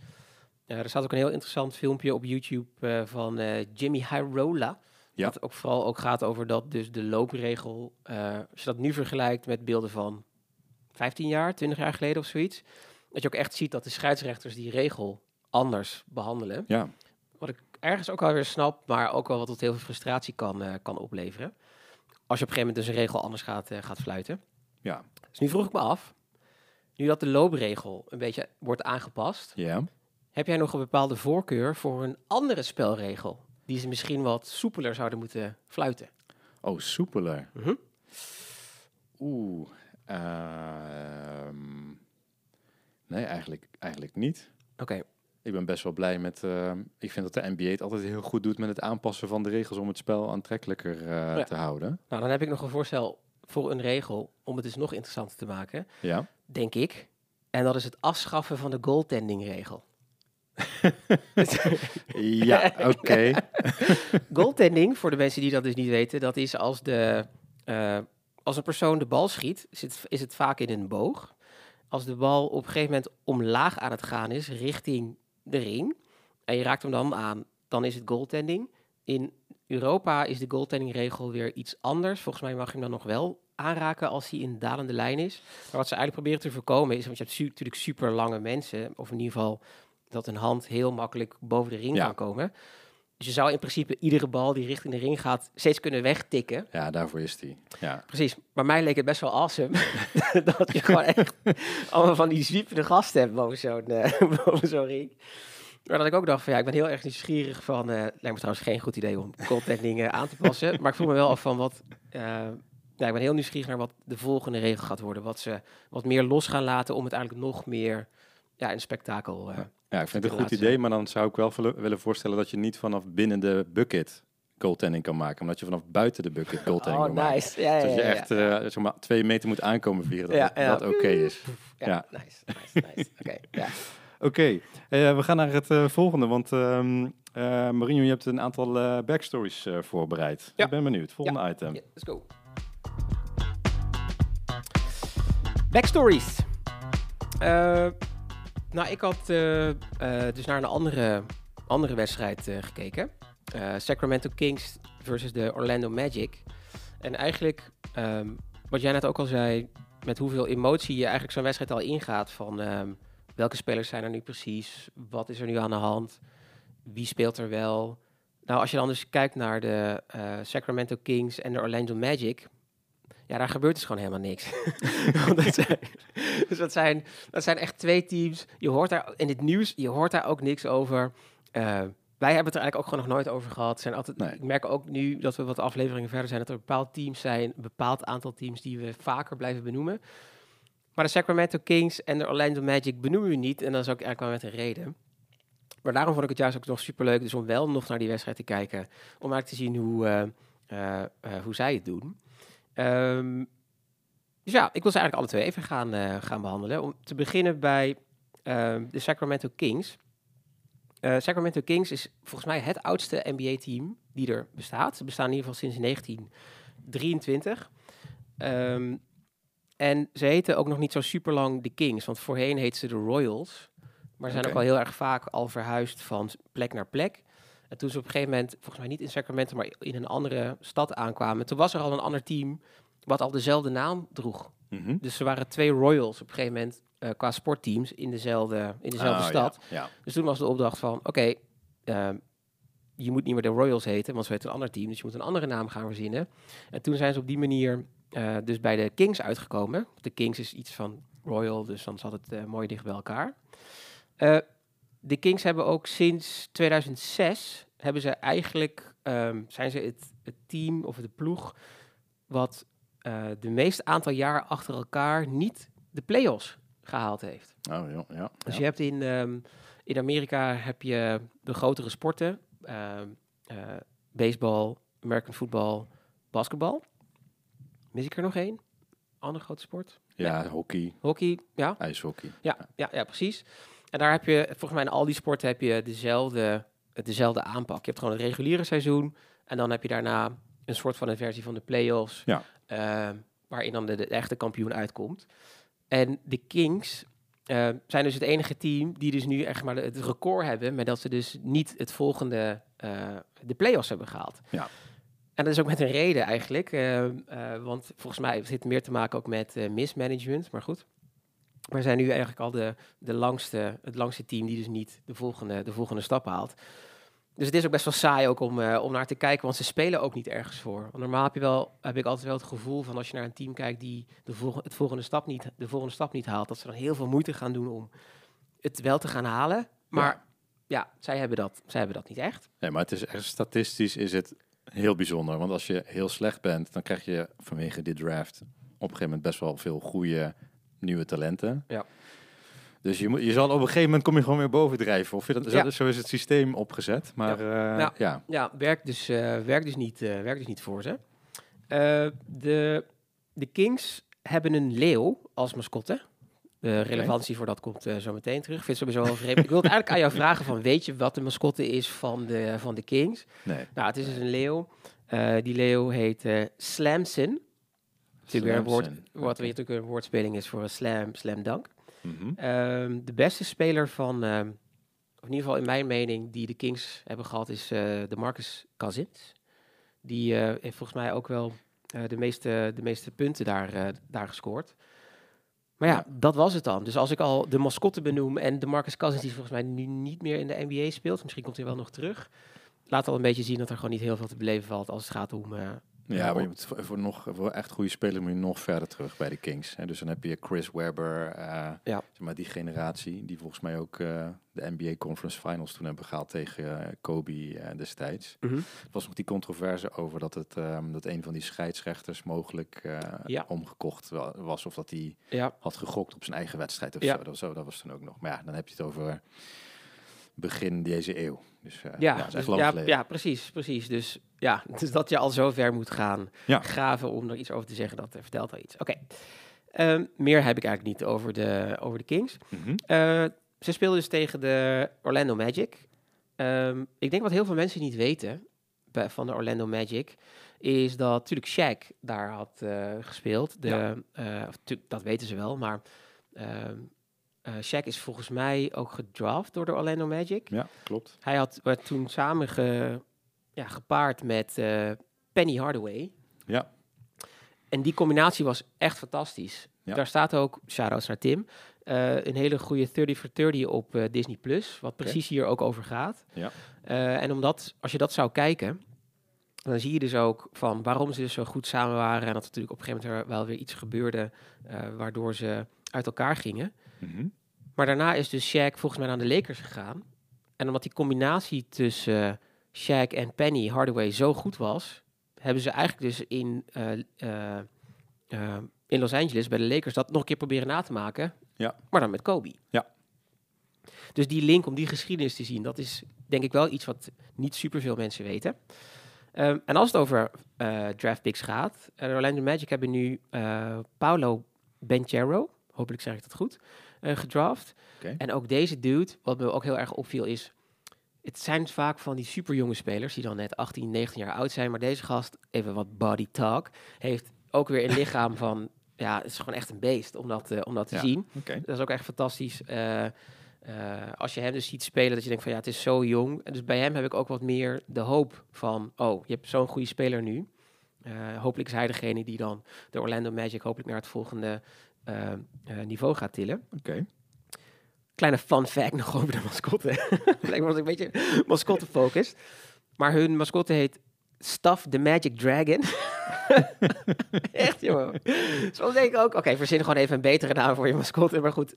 Eh, er staat ook een heel interessant filmpje op YouTube van Jimmy Hyrola. Ja. Dat ook vooral ook gaat over dat dus de loopregel, als je dat nu vergelijkt met beelden van 15 jaar, 20 jaar geleden of zoiets. Dat je ook echt ziet dat de scheidsrechters die regel anders behandelen. Ja, Wat ik ergens ook alweer snap, maar ook wel wat tot heel veel frustratie kan, kan opleveren. Als je op een gegeven moment dus een regel anders gaat, eh, gaat fluiten. ja, Dus nu vroeg ik me af, nu dat de loopregel een beetje wordt aangepast, ja. heb jij nog een bepaalde voorkeur voor een andere spelregel? Die ze misschien wat soepeler zouden moeten fluiten. Oh, soepeler. Mhm. Oeh. ehm, nee, eigenlijk, eigenlijk niet. Oké, Ik ben best wel blij met. eh, ik vind dat de NBA het altijd heel goed doet met het aanpassen van de regels om het spel aantrekkelijker eh, Ja. te houden. nou dan heb ik nog een voorstel voor een regel om het dus nog interessanter te maken, Ja. denk ik. En dat is het afschaffen van de goaltending-regel. [LAUGHS] Ja, [LAUGHS] oké. [LAUGHS] Goaltending, voor de mensen die dat dus niet weten, dat is als, de, eh, als een persoon de bal schiet, zit, is het vaak in een boog. Als de bal op een gegeven moment omlaag aan het gaan is, richting de ring, en je raakt hem dan aan, dan is het goaltending. In Europa is de goaltending-regel weer iets anders. Volgens mij mag je hem dan nog wel aanraken als hij in dalende lijn is. Maar wat ze eigenlijk proberen te voorkomen is, want je hebt su- natuurlijk super lange mensen, of in ieder geval dat een hand heel makkelijk boven de ring Ja. kan komen. Dus je zou in principe iedere bal die richting de ring gaat steeds kunnen wegtikken. Ja, daarvoor is die. Ja. Precies. Maar mij leek het best wel awesome [LAUGHS] dat je gewoon echt allemaal van die zwiepende gasten hebt boven zo'n eh, [LAUGHS] boven zo'n ring. Maar dat ik ook dacht van ja, ik ben heel erg nieuwsgierig van, eh lijkt me trouwens geen goed idee om contendingen aan te passen. Maar ik voel me wel af van wat, eh, ja, ik ben heel nieuwsgierig naar wat de volgende regel gaat worden. Wat ze wat meer los gaan laten om het eigenlijk nog meer ja, een spektakel. eh, ja, ik vind het een goed idee, maar dan zou ik wel willen- willen voorstellen dat je niet vanaf binnen de bucket goaltending kan maken, omdat je vanaf buiten de bucket [LAUGHS] goaltending Oh, kan maken. nice. Ja, ja, Dus dat je ja, echt eh, zeg maar, twee meter moet aankomen vliegen, dat Ja, dat, ja. dat oké is. ja. ja. Nice, nice, nice. [LAUGHS] Oké, ja. Oké, eh, we gaan naar het volgende, want eh Marino, je hebt een aantal backstories voorbereid. Ja. Ik ben benieuwd. Volgende item. Ja, let's go. Backstories. Nou, ik had eh, eh, dus naar een andere, andere wedstrijd eh, gekeken. Sacramento Kings versus de Orlando Magic. En eigenlijk, ehm, wat jij net ook al zei, met hoeveel emotie je eigenlijk zo'n wedstrijd al ingaat van ehm, welke spelers zijn er nu precies, wat is er nu aan de hand, wie speelt er wel. Nou, als je dan dus kijkt naar de Sacramento Kings en de Orlando Magic, ja, daar gebeurt dus gewoon helemaal niks. [LAUGHS] Dat zijn, dus dat zijn, dat zijn echt twee teams. Je hoort daar in het nieuws, je hoort daar ook niks over. Eh, wij hebben het er eigenlijk ook gewoon nog nooit over gehad. Zijn altijd, Nee. Ik merk ook nu dat we wat afleveringen verder zijn, dat er bepaalde teams zijn, een bepaald aantal teams die we vaker blijven benoemen. Maar de Sacramento Kings en de Orlando Magic benoemen we niet. En dat is ook eigenlijk wel met een reden. Maar daarom vond ik het juist ook nog superleuk, dus om wel nog naar die wedstrijd te kijken. Om eigenlijk te zien hoe, eh, eh, hoe zij het doen. Ehm, dus ja, ik wil ze eigenlijk alle twee even gaan, eh, gaan behandelen. Om te beginnen bij ehm, de Sacramento Kings. Eh, Sacramento Kings is volgens mij het oudste NBA-team die er bestaat. Ze bestaan in ieder geval sinds 1923. Ehm, en ze heten ook nog niet zo super lang de Kings, want voorheen heette ze de Royals. Maar ze zijn ook al heel erg vaak al verhuisd van plek naar plek. En toen ze op een gegeven moment, volgens mij niet in Sacramento, maar in een andere stad aankwamen, toen was er al een ander team wat al dezelfde naam droeg. Mhm. Dus er waren twee Royals op een gegeven moment eh, qua sportteams in dezelfde, in dezelfde Ah, stad. Ja, ja. Dus toen was de opdracht van, oké, ehm, je moet niet meer de Royals heten, want ze heet een ander team, dus je moet een andere naam gaan verzinnen. En toen zijn ze op die manier eh, dus bij de Kings uitgekomen. De Kings is iets van Royal, dus dan zat het eh, mooi dicht bij elkaar. De Kings hebben ook sinds 2006, hebben ze eigenlijk, ehm, zijn ze het, het team of de ploeg wat eh, de meeste aantal jaar achter elkaar niet de playoffs gehaald heeft. Oh, ja, ja. Dus je hebt in, ehm, in Amerika heb je de grotere sporten. eh, baseball, American football, basketbal. Mis ik er nog één? Andere grote sport? Ja, hockey, Hockey, ja. ijshockey. Ja, ja, ja, precies. En daar heb je, volgens mij in al die sporten heb je dezelfde, dezelfde aanpak. Je hebt gewoon het reguliere seizoen. En dan heb je daarna een soort van een versie van de play-offs. Ja. ehm, waarin dan de, de echte kampioen uitkomt. En de Kings eh, zijn dus het enige team die dus nu echt maar het record hebben. Maar dat ze dus niet het volgende, eh, de play-offs hebben gehaald. Ja. En dat is ook met een reden eigenlijk. eh, eh, want volgens mij heeft het meer te maken ook met eh, mismanagement. Maar goed. We zijn nu eigenlijk al de, de langste, het langste team die dus niet de volgende, de volgende stap haalt. Dus het is ook best wel saai ook om, eh, om naar te kijken, want ze spelen ook niet ergens voor. Want normaal heb, je wel, heb ik altijd wel het gevoel van als je naar een team kijkt die de, volg het volgende stap niet, de volgende stap niet haalt, dat ze dan heel veel moeite gaan doen om het wel te gaan halen. Maar ja, zij, hebben dat, zij hebben dat niet echt. Nee, maar het is echt statistisch is het heel bijzonder. Want als je heel slecht bent, dan krijg je vanwege dit draft op een gegeven moment best wel veel goede nieuwe talenten. Ja. Dus je, moet, je zal op een gegeven moment kom je gewoon weer bovendrijven. Of je dat, Ja. Zo is het systeem opgezet. Maar ja, Ja. ja. Ja, werkt dus, eh, werkt dus, niet, eh, werkt dus niet voor ze. Eh, de, de Kings hebben een leeuw als mascotte. De relevantie voor dat komt eh, zo meteen terug. Ik vind het sowieso wel vreemd. Ik wil het eigenlijk aan jou vragen van, weet je wat de mascotte is van de, van de Kings? nee. Nou, het is dus een leeuw. Eh, die leeuw heet eh Slamson. Natuurlijk weer een woord, wat weer natuurlijk een woordspeling is voor een slam, slam dunk. Mhm. Ehm, de beste speler van, ehm, of in ieder geval in mijn mening, die de Kings hebben gehad, is eh, de Marcus Cousins. Die eh, heeft volgens mij ook wel eh, de, meeste, de meeste punten daar, daar gescoord. Maar ja, Ja. dat was het dan. Dus als ik al de mascotte benoem en de Marcus Cousins, die volgens mij nu niet meer in de NBA speelt, misschien komt hij wel nog terug, laat al een beetje zien dat er gewoon niet heel veel te beleven valt als het gaat om... Ja, maar je moet voor, nog, voor echt goede spelers moet je nog verder terug bij de Kings. Hè. Dus dan heb je Chris Webber, eh, Ja. zeg maar die generatie, die volgens mij ook eh, de NBA Conference Finals toen hebben gehaald tegen eh, Kobe destijds. mhm. Er was nog die controverse over dat, het, ehm, dat een van die scheidsrechters mogelijk Ja. omgekocht wa- was. Of dat hij Ja, had gegokt op zijn eigen wedstrijd of Ja. zo. Dat, zo. dat was toen ook nog. Maar ja, dan heb je het over begin deze eeuw. Dus ja, ja, dat is dus- echt lang ja, geleden. ja, precies, precies. Dus ja, [LAUGHS] dus dat je al zo ver moet gaan Ja. graven om er iets over te zeggen, dat vertelt al iets. Oké, Ehm, meer heb ik eigenlijk niet over de, over de Kings. Eh, ze speelden dus tegen de Orlando Magic. Ehm, ik denk wat heel veel mensen niet weten bij, van de Orlando Magic, is dat natuurlijk Shaq daar had eh, gespeeld. De, Ja. eh, of dat weten ze wel, maar ehm eh, Shaq is volgens mij ook gedraft door de Orlando Magic. Ja, klopt. Hij had werd toen samen ge, ja, gepaard met eh, Penny Hardaway. Ja. En die combinatie was echt fantastisch. Ja. Daar staat ook, shout-outs naar Tim, eh, een hele goede 30 for 30 op eh, Disney+, Plus, wat precies hier ook over gaat. Ja. En omdat, als je dat zou kijken, dan zie je dus ook van waarom ze dus zo goed samen waren. En dat natuurlijk op een gegeven moment er wel weer iets gebeurde, waardoor ze uit elkaar gingen. Mhm. Maar daarna is dus Shaq volgens mij naar de Lakers gegaan. En omdat die combinatie tussen Shaq en Penny Hardaway zo goed was, hebben ze eigenlijk dus in, eh, eh, eh, in Los Angeles bij de Lakers dat nog een keer proberen na te maken. Ja. Maar dan met Kobe. Ja. Dus die link om die geschiedenis te zien, dat is denk ik wel iets wat niet superveel mensen weten. Ehm, en als het over draft picks gaat, de Orlando Magic hebben nu Paulo Banchero, hopelijk zeg ik dat goed, gedraft. En ook deze dude, wat me ook heel erg opviel, is... Het zijn vaak van die superjonge spelers die dan net 18, 19 jaar oud zijn. Maar deze gast, even wat body talk, heeft ook weer een [LAUGHS] lichaam van... Ja, het is gewoon echt een beest om dat, eh, om dat te Ja. zien. Dat is ook echt fantastisch. eh, eh, als je hem dus ziet spelen, dat je denkt van ja, het is zo jong. En dus bij hem heb ik ook wat meer de hoop van, oh, je hebt zo'n goede speler nu. Hopelijk is hij degene die dan de Orlando Magic hopelijk naar het volgende niveau gaat tillen. Oké. Kleine fun fact [LAUGHS] nog over de mascotte. [LAUGHS] Lijkt me als een beetje mascotte focused. Maar hun mascotte heet Stuff the Magic Dragon. [LAUGHS] Echt, jongen. Soms denk ik ook, oké, verzin gewoon even een betere naam voor je mascotte. Maar goed,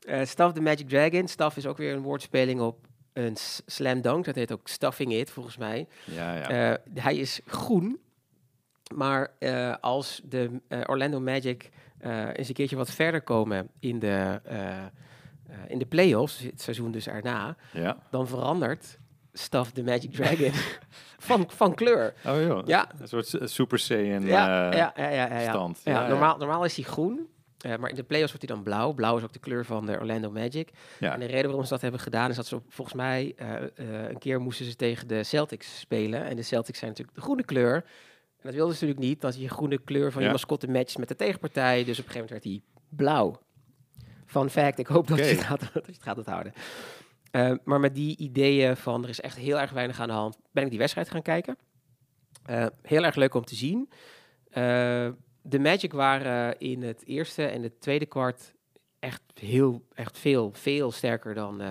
eh Stuff the Magic Dragon. Stuff is ook weer een woordspeling op een slam dunk. Dat heet ook Stuffing It, volgens mij. Ja, ja. Eh, hij is groen. Maar eh, als de Orlando Magic eens een keertje wat verder komen in de, eh, in de playoffs, het seizoen dus erna, ja. dan verandert Stuff the Magic Dragon [LAUGHS] van, van kleur. Oh joh. Ja. Een soort Super Saiyan Ja, eh, ja, ja, ja, ja, ja. stand. Ja, normaal, normaal is hij groen. eh, maar in de playoffs wordt hij dan blauw. Blauw is ook de kleur van de Orlando Magic. Ja. En de reden waarom ze dat hebben gedaan is dat ze volgens mij een keer moesten ze tegen de Celtics spelen. En de Celtics zijn natuurlijk de groene kleur. En dat wilden ze natuurlijk niet, dat je groene kleur van je mascotte matcht met de tegenpartij. Dus op een gegeven moment werd hij blauw. Fun fact, ik hoop dat, je, het gaat, [LAUGHS] dat je het gaat onthouden. Eh, maar met die ideeën van er is echt heel erg weinig aan de hand, ben ik die wedstrijd gaan kijken. Eh, heel erg leuk om te zien. Eh, de Magic waren in het eerste en het tweede kwart echt heel, echt veel, veel sterker dan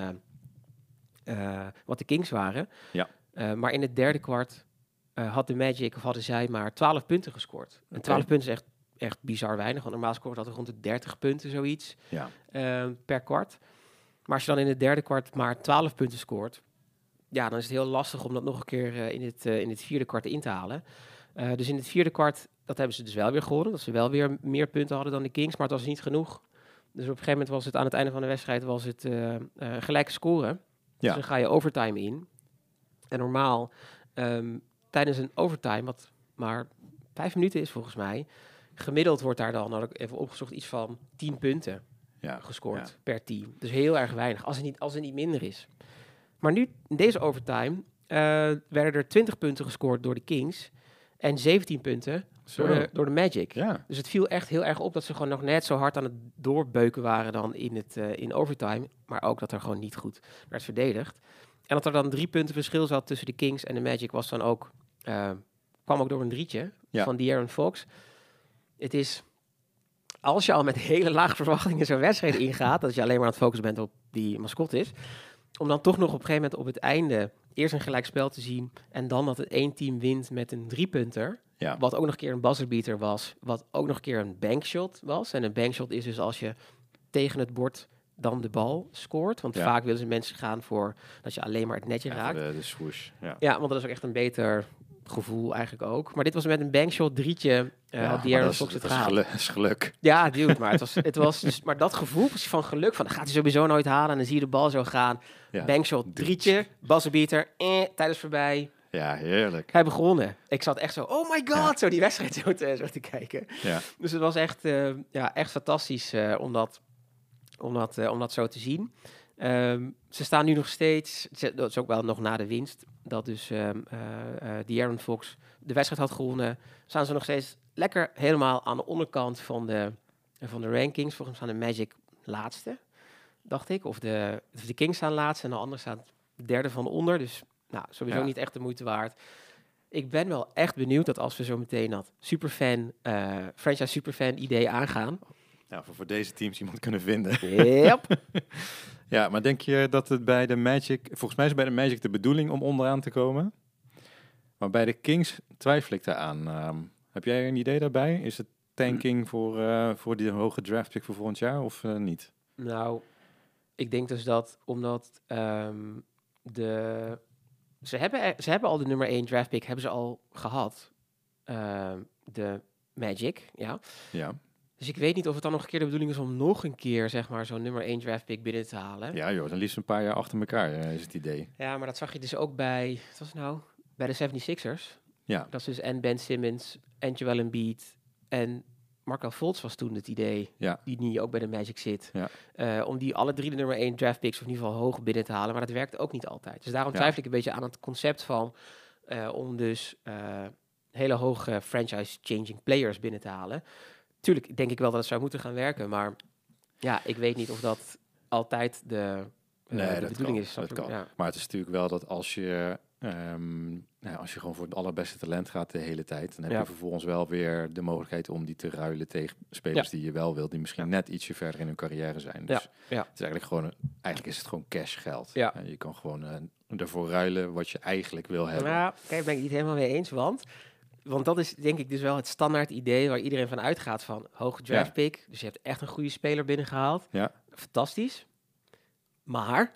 wat de Kings waren. Ja. Maar in het derde kwart had de Magic, of hadden zij maar 12 punten gescoord. En Oké. 12 punten is echt, echt bizar weinig, want normaal scoort dat rond de 30 punten zoiets Ja. eh, per kwart. Maar als je dan in het derde kwart maar 12 punten scoort, ja, dan is het heel lastig om dat nog een keer eh, in, het, eh, in het vierde kwart in te halen. Eh, dus in het vierde kwart, dat hebben ze dus wel weer gewonnen. Dat ze wel weer meer punten hadden dan de Kings, maar het was niet genoeg. Dus op een gegeven moment was het aan het einde van de wedstrijd was het gelijke scoren. Dus Ja. dan ga je overtime in. En normaal, ehm, tijdens een overtime, wat maar vijf minuten is volgens mij, gemiddeld wordt daar dan, had ik even opgezocht, iets van 10 punten Ja. gescoord Ja. per team. Dus heel erg weinig, als het niet, als het niet minder is. Maar nu, in deze overtime, eh, werden er 20 punten gescoord door de Kings en 17 punten door de, door de Magic. Ja. Dus het viel echt heel erg op dat ze gewoon nog net zo hard aan het doorbeuken waren dan in, het, eh, in overtime. Maar ook dat er gewoon niet goed werd verdedigd. En dat er dan drie punten verschil zat tussen de Kings en de Magic was dan ook, eh, kwam ook door een drietje Ja. van De'Aaron Fox. Het is, als je al met hele lage verwachtingen zo'n wedstrijd ingaat, dat je alleen maar aan het focussen bent op die mascotte is, om dan toch nog op een gegeven moment op het einde eerst een gelijkspel te zien en dan dat het één team wint met een driepunter. Ja. Wat ook nog een keer een buzzerbeater was. Wat ook nog een keer een bankshot was. En een bankshot is dus als je tegen het bord dan de bal scoort. Want Ja. vaak willen ze mensen gaan voor dat je alleen maar het netje Ja, raakt. de, de swoosh. Ja. Ja, want dat is ook echt een beter gevoel eigenlijk ook. Maar dit was met een bankshot drietje. eh Ja, had dat is, Fox het dat gehaald. geluk. is geluk. Ja, dude, maar het was, het was dus, maar dat gevoel van geluk, van dat gaat hij sowieso nooit halen. En dan zie je de bal zo gaan. Ja. Bankshot, drietje, buzzerbeater, eh, tijdens voorbij. Ja, heerlijk. Hij begonnen. Ik zat echt zo, oh my god, Ja. zo die wedstrijd zo te, zo te kijken. Ja. Dus het was echt, eh, ja, echt fantastisch eh, om, dat, om, dat, om dat zo te zien. Ehm, ze staan nu nog steeds, dat is ook wel nog na de winst, dat dus eh, De'Aaron Fox de wedstrijd had gewonnen. Staan ze nog steeds lekker helemaal aan de onderkant van de, van de rankings. Volgens mij staan de Magic laatste, dacht ik. Of de, of de Kings staan laatste en de anderen staan derde van onder. Dus nou, sowieso Ja. niet echt de moeite waard. Ik ben wel echt benieuwd dat als we zo meteen dat superfan, eh franchise superfan idee aangaan. Ja, voor, voor deze teams iemand kunnen vinden. Yep. [LAUGHS] Ja, maar denk je dat het bij de Magic... Volgens mij is bij de Magic de bedoeling om onderaan te komen. Maar bij de Kings twijfel ik daaraan. Ehm heb jij een idee daarbij? Is het tanking voor, eh, voor die hoge draft pick voor volgend jaar of eh, niet? Nou, ik denk dus dat omdat ehm, de, ze, hebben, ze hebben al de nummer 1 draft pick hebben ze al gehad. Ehm, de Magic, ja. Ja. Dus ik weet niet of het dan nog een keer de bedoeling is om nog een keer, zeg maar, zo'n nummer 1 draft pick binnen te halen. ja, joh, dan liefst een paar jaar achter elkaar eh, is het idee. Ja, maar dat zag je dus ook bij, wat was het nou? Bij de 76ers. Ja. Dat is dus en Ben Simmons en Joel Embiid en Markel Fultz was toen het idee, Ja. die nu ook bij de Magic zit. Ja. Eh, om die alle drie de nummer 1 draft picks of in ieder geval hoog binnen te halen. Maar dat werkt ook niet altijd. Dus daarom twijfel ik een beetje aan het concept van eh, om dus hele hoge franchise-changing players binnen te halen. Tuurlijk denk ik wel dat het zou moeten gaan werken, maar ja, ik weet niet of dat altijd de, eh, Nee, de dat bedoeling kan, is. dat kan. Ja. Maar het is natuurlijk wel dat als je, ehm, nou, als je gewoon voor het allerbeste talent gaat de hele tijd, dan heb Ja. je vervolgens wel weer de mogelijkheid om die te ruilen tegen spelers die je wel wilt, die misschien net ietsje verder in hun carrière zijn. Dus ja. het is eigenlijk gewoon, eigenlijk is het gewoon cash geld. Ja. Je kan gewoon eh, ervoor ruilen wat je eigenlijk wil hebben. Ja, kijk, ben ik niet helemaal mee eens, want, want dat is denk ik dus wel het standaard idee waar iedereen van uitgaat van hoge draft Ja. pick. Dus je hebt echt een goede speler binnengehaald. Ja. Fantastisch. Maar,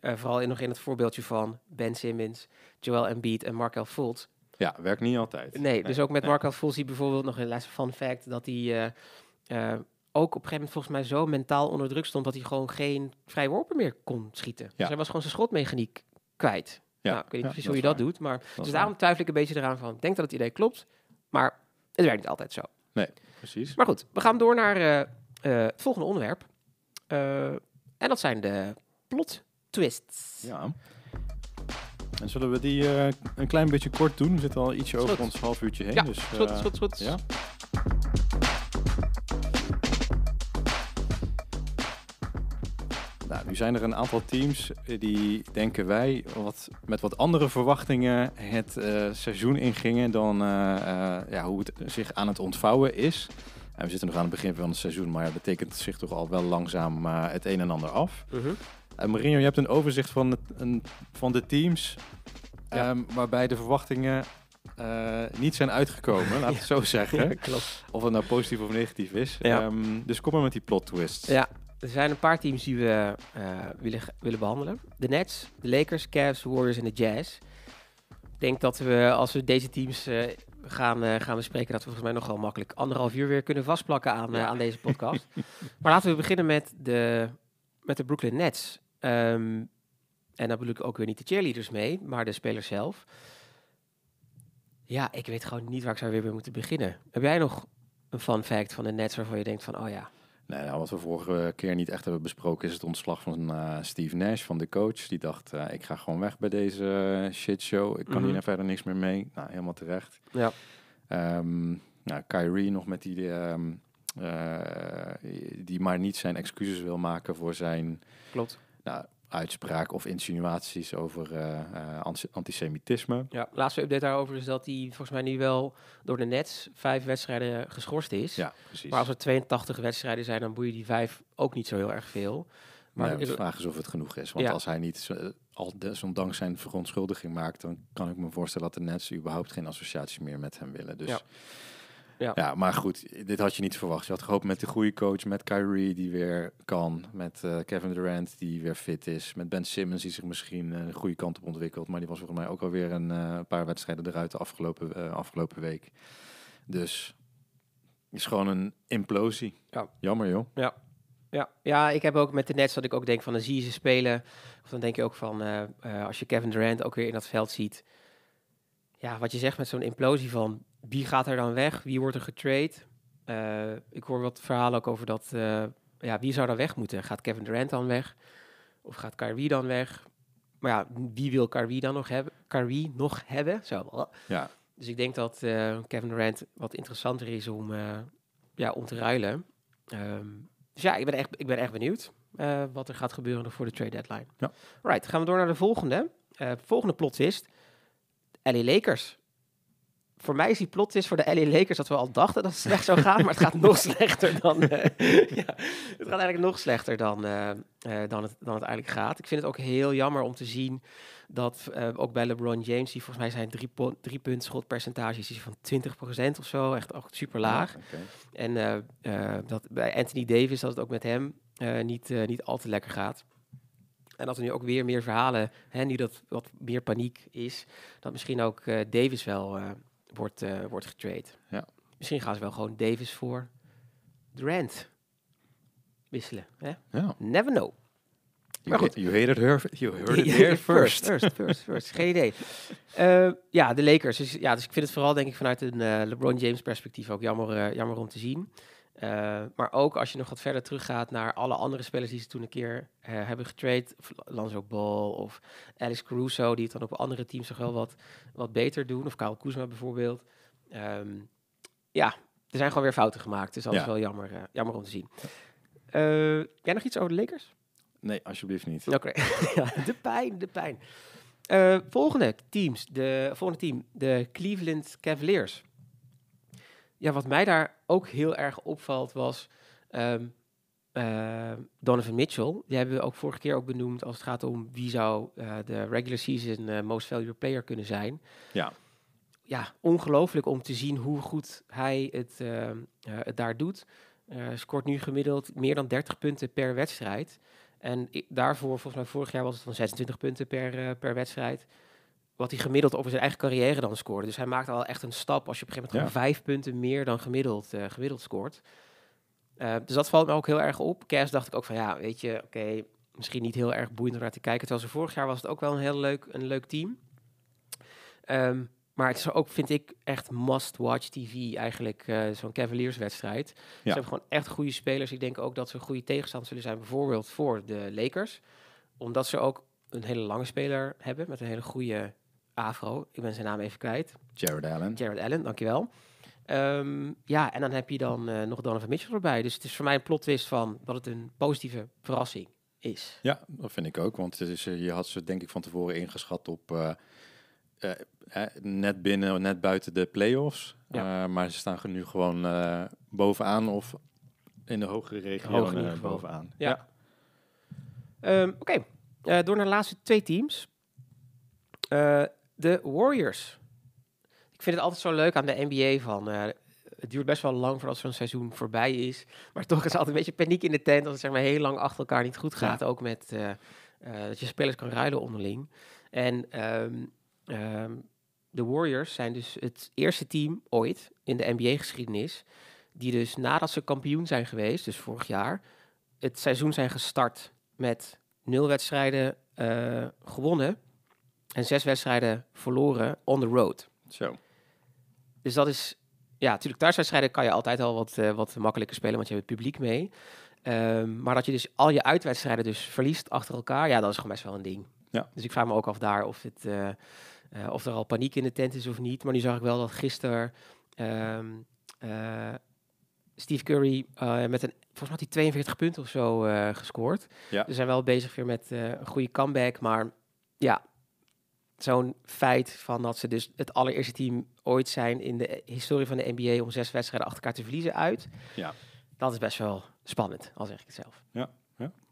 eh, vooral in, nog in het voorbeeldje van Ben Simmons, Joel Embiid en Markel Fultz. Ja, werkt niet altijd. Nee, dus ook met nee. Markel Fultz zie je bijvoorbeeld nog een les fun fact dat hij eh, eh, ook op een gegeven moment volgens mij zo mentaal onder druk stond dat hij gewoon geen vrije worpen meer kon schieten. Dus hij was gewoon zijn schotmechaniek kwijt. Ja, Nou, ik weet niet ja, precies hoe je dat doet, maar Dat dus daarom twijfel ik een beetje eraan van, ik denk dat het idee klopt, maar het werkt niet altijd zo. waar. Precies. Maar goed, we gaan door naar eh, eh, het volgende onderwerp. Eh, en dat zijn de plot twists. Ja. En zullen we die eh, een klein beetje kort doen? We zitten al ietsje over ons half uurtje heen. Ja, dus, goed, goed, is goed. Ja. Nu zijn er een aantal teams eh, die, denken wij, wat, met wat andere verwachtingen het eh, seizoen ingingen dan eh, ja, hoe het zich aan het ontvouwen is. En we zitten nog aan het begin van het seizoen, maar het betekent zich toch al wel langzaam het een en ander af. Mhm. Uh, Mourinho, je hebt een overzicht van, het, een, van de teams Ja. ehm, waarbij de verwachtingen niet zijn uitgekomen, laat ik [LAUGHS] het zo zeggen. [LAUGHS] klopt. Of het nou positief of negatief is. Ja. Ehm, dus kom maar met die plot twists. Ja, er zijn een paar teams die we eh, willen, willen behandelen. De Nets, de Lakers, Cavs, Warriors en de Jazz. Ik denk dat we, als we deze teams eh, gaan, eh, gaan bespreken, dat we volgens mij nogal makkelijk anderhalf uur weer kunnen vastplakken aan, Ja. aan deze podcast. [LAUGHS] maar laten we beginnen met de, met de Brooklyn Nets. Ehm, en daar bedoel ik ook weer niet de cheerleaders mee, maar de spelers zelf. Ja, ik weet gewoon niet waar ik zou weer mee moeten beginnen. Heb jij nog een fun fact van de Nets waarvan je denkt van, oh ja, Nee, nou, wat we vorige keer niet echt hebben besproken is het ontslag van eh, Steve Nash, van de coach. Die dacht, eh, ik ga gewoon weg bij deze eh, shitshow. Ik kan Mhm. hier nou verder niks meer mee. Nou, helemaal terecht. Ja. Ehm, nou, Kyrie nog met die, ehm, eh, die maar niet zijn excuses wil maken voor zijn klopt. nou, uitspraak of insinuaties over eh, eh, anti- antisemitisme. Ja, laatste update daarover is dat hij volgens mij nu wel door de Nets vijf wedstrijden geschorst is. Ja, precies. Maar als er 82 wedstrijden zijn, dan boeien die vijf ook niet zo heel erg veel. Maar is- de vraag is of het genoeg is. Want Ja. als hij niet zo- al desondanks zijn verontschuldiging maakt, dan kan ik me voorstellen dat de Nets überhaupt geen associatie meer met hem willen. Dus Ja. Ja. Ja. maar goed, dit had je niet verwacht. Je had gehoopt met de goede coach, met Kyrie die weer kan, met eh, Kevin Durant die weer fit is, met Ben Simmons die zich misschien eh, een goede kant op ontwikkelt, maar die was volgens mij ook alweer een eh, paar wedstrijden eruit de afgelopen, eh, afgelopen week. Dus is gewoon een implosie. Ja. Jammer joh. ja. ja, ik heb ook met de Nets dat ik ook denk van dan zie je ze spelen. Of dan denk je ook van eh, eh, als je Kevin Durant ook weer in dat veld ziet. Ja, wat je zegt met zo'n implosie van wie gaat er dan weg? Wie wordt er getrade? Eh, ik hoor wat verhalen ook over dat. eh, ja, wie zou dan weg moeten? Gaat Kevin Durant dan weg? Of gaat Kyrie dan weg? Maar ja, wie wil Kyrie dan nog hebben? Kyrie nog hebben? Zo. Ja, Dus ik denk dat eh, Kevin Durant wat interessanter is om, ja, om te ruilen. Ehm, dus ja, ik ben echt, ik ben echt benieuwd wat er gaat gebeuren nog voor de trade deadline. Ja. Right, gaan we door naar de volgende. Volgende plot is LA Lakers. Voor mij is die plot is voor de LA Lakers dat we al dachten dat het slecht zou gaan, maar het gaat nog [LAUGHS] slechter dan. eh, [LAUGHS] ja, het gaat eigenlijk nog slechter dan, eh, eh, dan, het, dan het eigenlijk gaat. Ik vind het ook heel jammer om te zien dat ook bij LeBron James, die volgens mij zijn drie, drie punt schotpercentages is van 20% of zo, echt ook super laag. Ja. En dat bij Anthony Davis, dat het ook met hem niet, niet al te lekker gaat. En dat er nu ook weer meer verhalen, hè, nu dat wat meer paniek is, dat misschien ook Davis wel wordt, eh, wordt getrade. Ja. Misschien gaan ze wel gewoon Davis voor Durant wisselen. Hè? Ja. Never know. Maar goed. You heard it, her, you heard it here [LAUGHS] first. first, first, first. Geen idee. [LAUGHS] Eh, ja, de Lakers. Dus, ja, dus ik vind het vooral denk ik vanuit een eh, LeBron James perspectief ook jammer, jammer om te zien. Eh, maar ook als je nog wat verder teruggaat naar alle andere spelers die ze toen een keer eh, hebben getrade. Of Lonzo Ball of Alex Caruso, die het dan op andere teams nog wel wat, wat beter doen. Of Kyle Kuzma bijvoorbeeld. Ehm, ja, er zijn gewoon weer fouten gemaakt. Dus dat Ja. is wel jammer, eh, jammer om te zien. Jij nog iets over de Lakers? Nee, alsjeblieft niet. Oké, [LAUGHS] ja, de pijn, de pijn. Volgende teams, de volgende team, de Cleveland Cavaliers. Ja, wat mij daar ook heel erg opvalt was ehm, eh, Donovan Mitchell. Die hebben we ook vorige keer ook benoemd als het gaat om wie zou eh, de regular season eh, most valuable player kunnen zijn. Ja. Ja, ongelooflijk om te zien hoe goed hij het, ehm, eh, het daar doet. Scoort nu gemiddeld meer dan 30 punten per wedstrijd. En daarvoor, volgens mij vorig jaar was het van 26 punten per, per wedstrijd. Wat hij gemiddeld over zijn eigen carrière dan scoorde. Dus hij maakt al echt een stap als je op een gegeven moment Ja. vijf punten meer dan gemiddeld, eh, gemiddeld scoort. Eh, dus dat valt me ook heel erg op. Cavs dacht ik ook van ja, weet je, oké, misschien niet heel erg boeiend om naar te kijken. Terwijl ze vorig jaar was het ook wel een heel leuk, een leuk team. Ehm, maar het is ook, vind ik, echt must-watch TV eigenlijk, eh, zo'n Cavaliers-wedstrijd. Ze hebben gewoon echt goede spelers. Ik denk ook dat ze een goede tegenstander zullen zijn, bijvoorbeeld voor de Lakers. Omdat ze ook een hele lange speler hebben met een hele goede afro. Ik ben zijn naam even kwijt. Jared Allen. Jared Allen, dankjewel. Ehm ja, en dan heb je dan eh, nog Donovan Mitchell erbij. Dus het is voor mij een plot twist van dat het een positieve verrassing is. Ja, dat vind ik ook. Want het is, eh, je had ze denk ik van tevoren ingeschat op eh, eh, eh, net binnen, net buiten de play-offs. Ja. Eh, maar ze staan nu gewoon eh, bovenaan of in de hogere regio eh, bovenaan. Ja. Ehm, Oké, Eh, door naar de laatste twee teams. De Warriors. Ik vind het altijd zo leuk aan de NBA van... eh, het duurt best wel lang voordat zo'n seizoen voorbij is. Maar toch is altijd een beetje paniek in de tent... als het zeg maar, heel lang achter elkaar niet goed gaat. Ook met eh, eh, dat je spelers kan ruilen onderling. En ehm, ehm, de Warriors zijn dus het eerste team ooit in de NBA-geschiedenis... die dus nadat ze kampioen zijn geweest, dus vorig jaar... het seizoen zijn gestart met nul wedstrijden gewonnen en zes wedstrijden verloren on the road. Zo. Dus dat is, ja, natuurlijk thuiswedstrijden kan je altijd al wat, eh, wat makkelijker spelen, want je hebt het publiek mee. Ehm, maar dat je dus al je uitwedstrijden dus verliest achter elkaar, ja, dat is gewoon best wel een ding. Ja. Dus ik vraag me ook af daar of, het, eh, eh, of er al paniek in de tent is of niet. Maar nu zag ik wel dat gisteren ehm, eh, Steve Curry met een, volgens mij had hij 42 punten of zo gescoord. Ja. Ze zijn wel bezig weer met een goede comeback, maar ja, zo'n feit van dat ze dus het allereerste team ooit zijn in de historie van de NBA om zes wedstrijden achter elkaar te verliezen uit. Ja. Dat is best wel spannend, al zeg ik het zelf.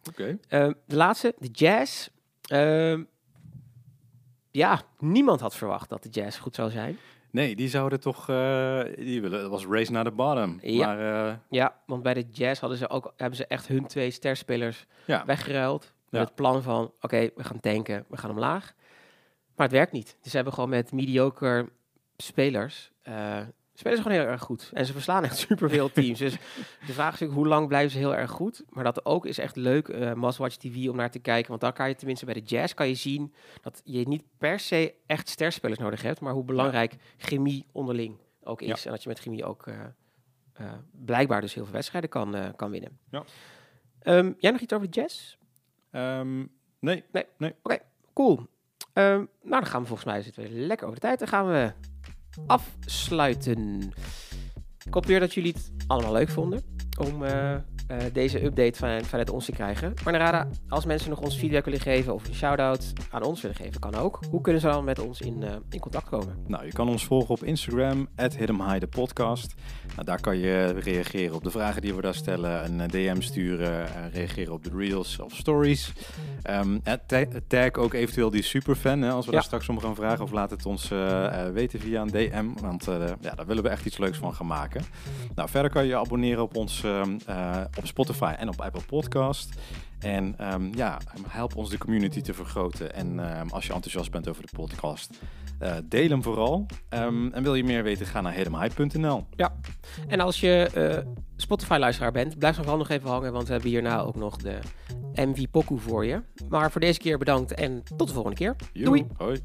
Oké. Ehm, de laatste, de Jazz. Ehm, ja, niemand had verwacht dat de Jazz goed zou zijn. Nee, die zouden toch... eh, die willen, dat was race naar de bottom. Ja. Maar eh, Ja, want bij de Jazz hadden ze ook, hebben ze echt hun twee sterspelers ja, weggeruild. Met Ja. het plan van, oké, we gaan tanken, we gaan omlaag. Maar het werkt niet. Dus ze hebben gewoon met mediocre spelers... eh spelen ze gewoon heel erg goed. En ze verslaan echt [LAUGHS] superveel teams. Dus de vraag is natuurlijk, hoe lang blijven ze heel erg goed? Maar dat ook is echt leuk, eh must-watch TV, om naar te kijken. Want dan kan je tenminste bij de Jazz kan je zien... dat je niet per se echt sterspelers nodig hebt... maar hoe belangrijk chemie onderling ook is. En dat je met chemie ook eh, blijkbaar dus heel veel wedstrijden kan, kan winnen. Ja. Ehm, jij nog iets over de Jazz? Ehm, nee. Cool. Ehm, nou, dan gaan we volgens mij zitten we lekker over de tijd. Dan gaan we afsluiten. Ik hoop weer dat jullie het allemaal leuk vonden om eh, deze update van, vanuit ons te krijgen. Maar Narada, als mensen nog ons feedback willen geven of een shout-out aan ons willen geven, kan ook. Hoe kunnen ze dan met ons in, eh, in contact komen? Nou, je kan ons volgen op Instagram, @hit'emhigh de podcast. Nou, daar kan je reageren op de vragen die we daar stellen, een eh, DM sturen, reageren op de reels of stories. Ta- tag ook eventueel die superfan, hè, als we Ja. daar straks om gaan vragen. Of laat het ons weten via een DM, want ja, daar willen we echt iets leuks van gaan maken. Nou, verder kan je je abonneren op ons, ehm, eh, op Spotify en op Apple Podcast. En ehm, ja, help ons de community te vergroten. En ehm, als je enthousiast bent over de podcast, uh, deel hem vooral. Ehm, en wil je meer weten, ga naar helemaal.nl. Ja, en als je eh, Spotify-luisteraar bent, blijf dan vooral nog even hangen, want we hebben hierna ook nog de MV Poku voor je. Maar voor deze keer bedankt en tot de volgende keer. Doei. Hoi.